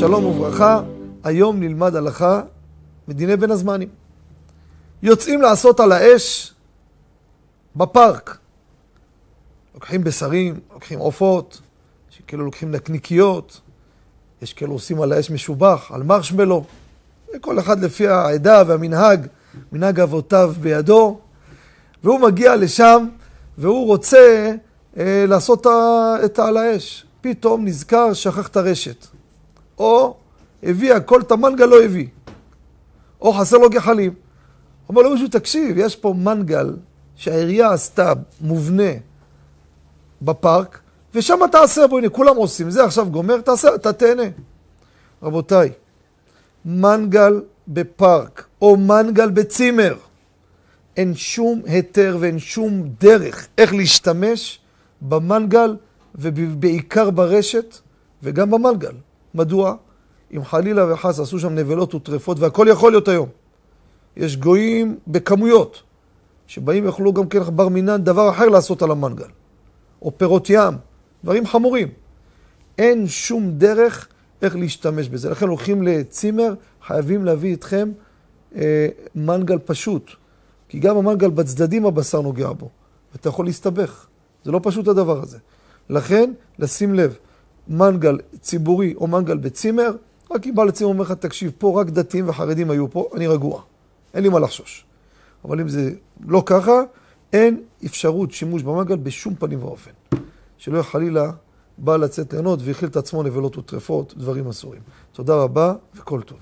שלום וברכה, היום נלמד הלכה מדיני בין הזמנים. יוצאים לעשות על האש בפארק. לוקחים בשרים, לוקחים עופות, יש כאלו לוקחים נקניקיות, יש כאלו עושים על האש משובח, על מרשמלו. כל אחד לפי העדה והמנהג, מנהג אבותיו בידו. והוא מגיע לשם והוא רוצה אה, לעשות את העל האש. פתאום נזכר, שכח את הרשת. או הביא הכל את המנגל לא הביא. או חסר לו גחלים. אומר לו מישהו, תקשיב, יש פה מנגל שהעירייה עשתה מובנה בפארק, ושם תעשה בו, הנה, כולם עושים, זה עכשיו גומר, תעשה, אתה תהנה. רבותיי, מנגל בפארק, או מנגל בצימר, אין שום היתר ואין שום דרך איך להשתמש במנגל ובעיקר ברשת וגם במנגל. מדוע? אם חלילה וחס עשו שם נבלות וטרפות, והכל יכול להיות היום. יש גויים בכמויות, שבאים ויכולו גם כן בר מינן דבר אחר לעשות על המנגל. או פירות ים, דברים חמורים. אין שום דרך איך להשתמש בזה. לכן הולכים לצימר, חייבים להביא איתכם אה, מנגל פשוט. כי גם המנגל בצדדים הבשר נוגע בו, ואתה יכול להסתבך. זה לא פשוט הדבר הזה. לכן, לשים לב, מנגל ציבורי או מנגל בצימר, רק אם בא לצימר אומר לך, תקשיב, פה רק דתיים וחרדים היו פה, אני רגוע. אין לי מה לחשוש. אבל אם זה לא ככה, אין אפשרות שימוש במנגל בשום פנים ואופן. שלא חלילה בא לצאת ליהנות והכיל את עצמו נבלות וטרפות, דברים אסורים. תודה רבה וכל טוב.